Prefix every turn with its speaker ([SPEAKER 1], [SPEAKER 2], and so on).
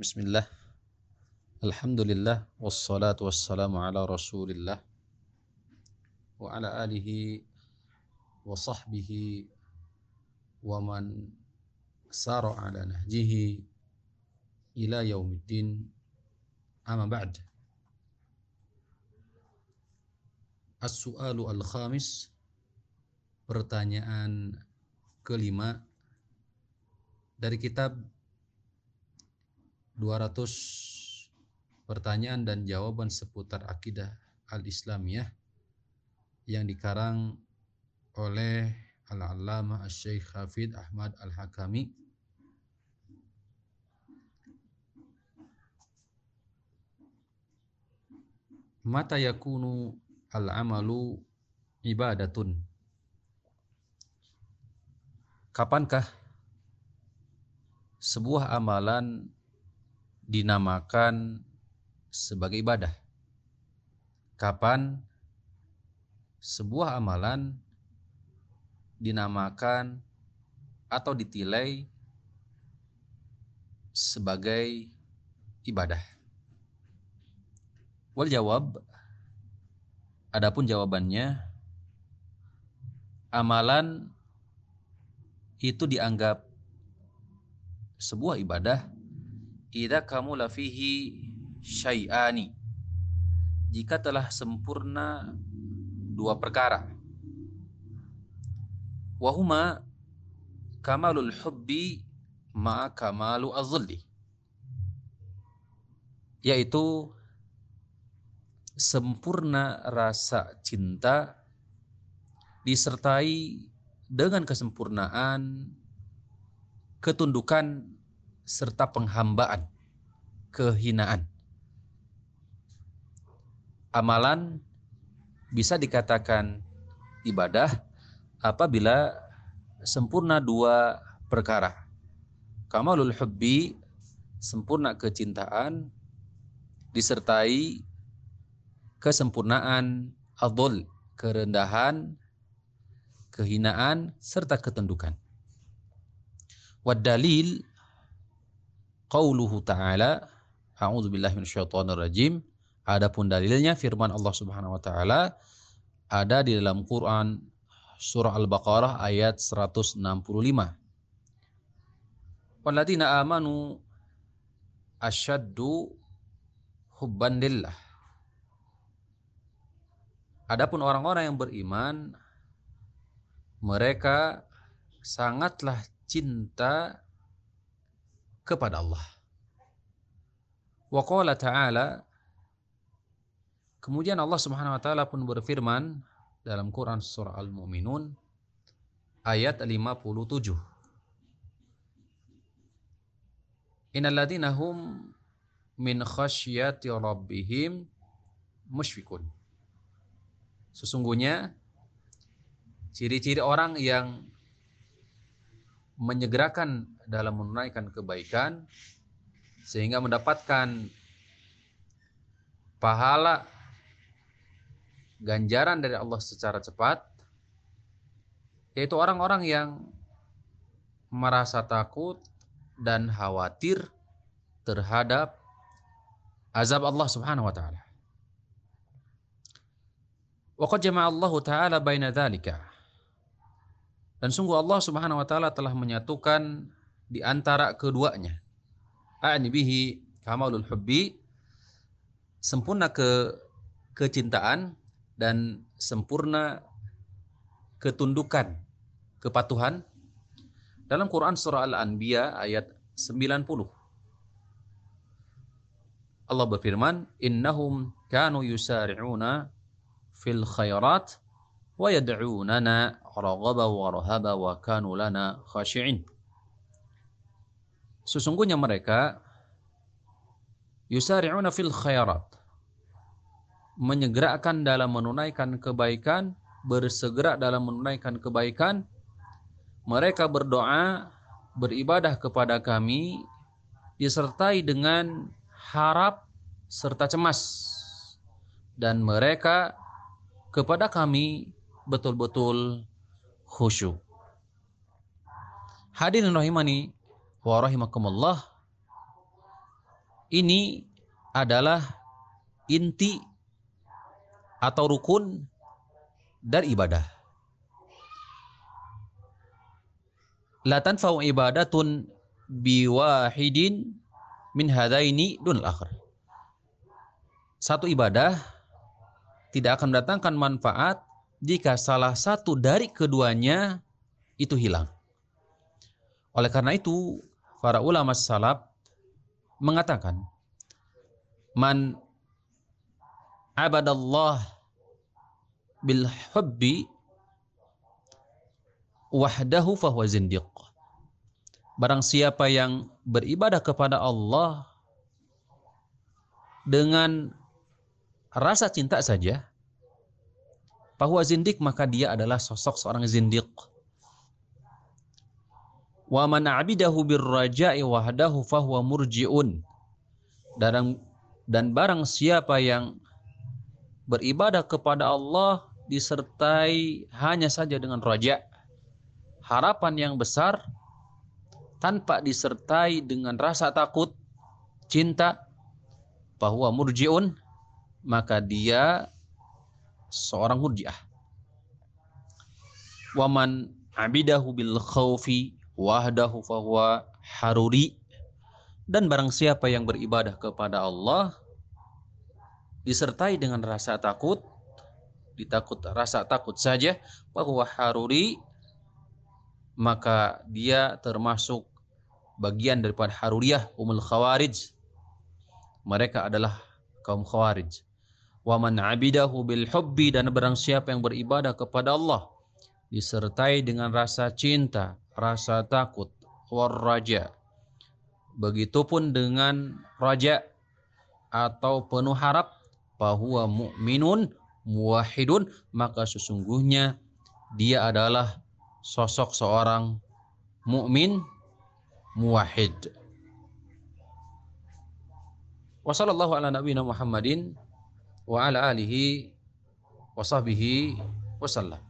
[SPEAKER 1] Bismillah. Alhamdulillah wassalatu wassalamu ala Rasulillah wa ala alihi wa sahbihi wa man sara ala nahjihi ila yaumiddin amma ba'd. As-su'alu al-khamis pertanyaan kelima dari kitab 200 pertanyaan dan jawaban seputar akidah al-Islamiyah yang dikarang oleh Al-Allamah Syekh Hafid Ahmad Al-Hakami. Mata yakunu al-amalu ibadatun? Kapankah sebuah amalan dinamakan sebagai ibadah. Kapan sebuah amalan dinamakan atau ditilai sebagai ibadah? Wal jawab adapun jawabannya amalan itu dianggap sebuah ibadah idza kamula fihi syai'ani. Jika telah sempurna dua perkara. Wahuma kamalul hubbi ma kamalu azli yaitu sempurna rasa cinta disertai dengan kesempurnaan ketundukan serta penghambaan, kehinaan. Amalan bisa dikatakan ibadah apabila sempurna dua perkara. Kamalul hubbi, sempurna kecintaan, disertai kesempurnaan adol, kerendahan, kehinaan, serta ketundukan. Wad dalil qauluhu ta'ala a'udzu billahi minasyaitonir rajim adapun dalilnya firman Allah Subhanahu wa taala ada di dalam Quran surah Al-Baqarah ayat 165 Walladzina amanu asyaddu hubban lillah. Adapun orang-orang yang beriman mereka sangatlah cinta kepada Allah. Wa ta'ala Kemudian Allah Subhanahu wa taala pun berfirman dalam Quran surah Al-Mu'minun ayat 57. Innal ladzina hum min khasyati rabbihim musyfikun. Sesungguhnya ciri-ciri orang yang menyegerakan dalam menunaikan kebaikan sehingga mendapatkan pahala ganjaran dari Allah secara cepat yaitu orang-orang yang merasa takut dan khawatir terhadap azab Allah Subhanahu wa taala. Wa qad jama'a Allah taala baina dzalika dan sungguh Allah Subhanahu wa taala telah menyatukan di antara keduanya. A'ni bihi kamalul hubbi sempurna ke kecintaan dan sempurna ketundukan, kepatuhan. Dalam Quran surah Al-Anbiya ayat 90. Allah berfirman, "Innahum kanu yusari'una fil khairat wa yad'unana raghaba wa rahaba wa kanu lana khashi'in. Sesungguhnya mereka yusari'una fil khairat. Menyegerakan dalam menunaikan kebaikan, bersegera dalam menunaikan kebaikan. Mereka berdoa, beribadah kepada kami disertai dengan harap serta cemas. Dan mereka kepada kami betul-betul khusyuk. Hadirin rahimani wa rahimakumullah. ini adalah inti atau rukun dari ibadah. La tanfa'u ibadatun biwahidin min hadaini dun akhir. Satu ibadah tidak akan mendatangkan manfaat jika salah satu dari keduanya itu hilang. Oleh karena itu, para ulama salaf mengatakan, "Man abadallah bil hubbi wahdahu fahuwa zindiq." Barang siapa yang beribadah kepada Allah dengan rasa cinta saja, bahwa zindik maka dia adalah sosok seorang zindik. Wa man abidahu birraja'i wahdahu fahuwa murji'un. Dan dan barang siapa yang beribadah kepada Allah disertai hanya saja dengan raja, harapan yang besar tanpa disertai dengan rasa takut, cinta, bahwa murji'un, maka dia seorang murjiah. Waman abidahu bil khawfi wahdahu fahuwa haruri. Dan barang siapa yang beribadah kepada Allah disertai dengan rasa takut, ditakut rasa takut saja bahwa haruri maka dia termasuk bagian daripada haruriyah umul khawarij. Mereka adalah kaum khawarij wa man abidahu bil hubbi dan barang siapa yang beribadah kepada Allah disertai dengan rasa cinta, rasa takut, war raja. Begitupun dengan raja atau penuh harap bahwa mukminun muwahhidun maka sesungguhnya dia adalah sosok seorang mukmin muwahhid. Wassallallahu ala nabiyina Muhammadin wa ala alihi wa sahbihi wasallam.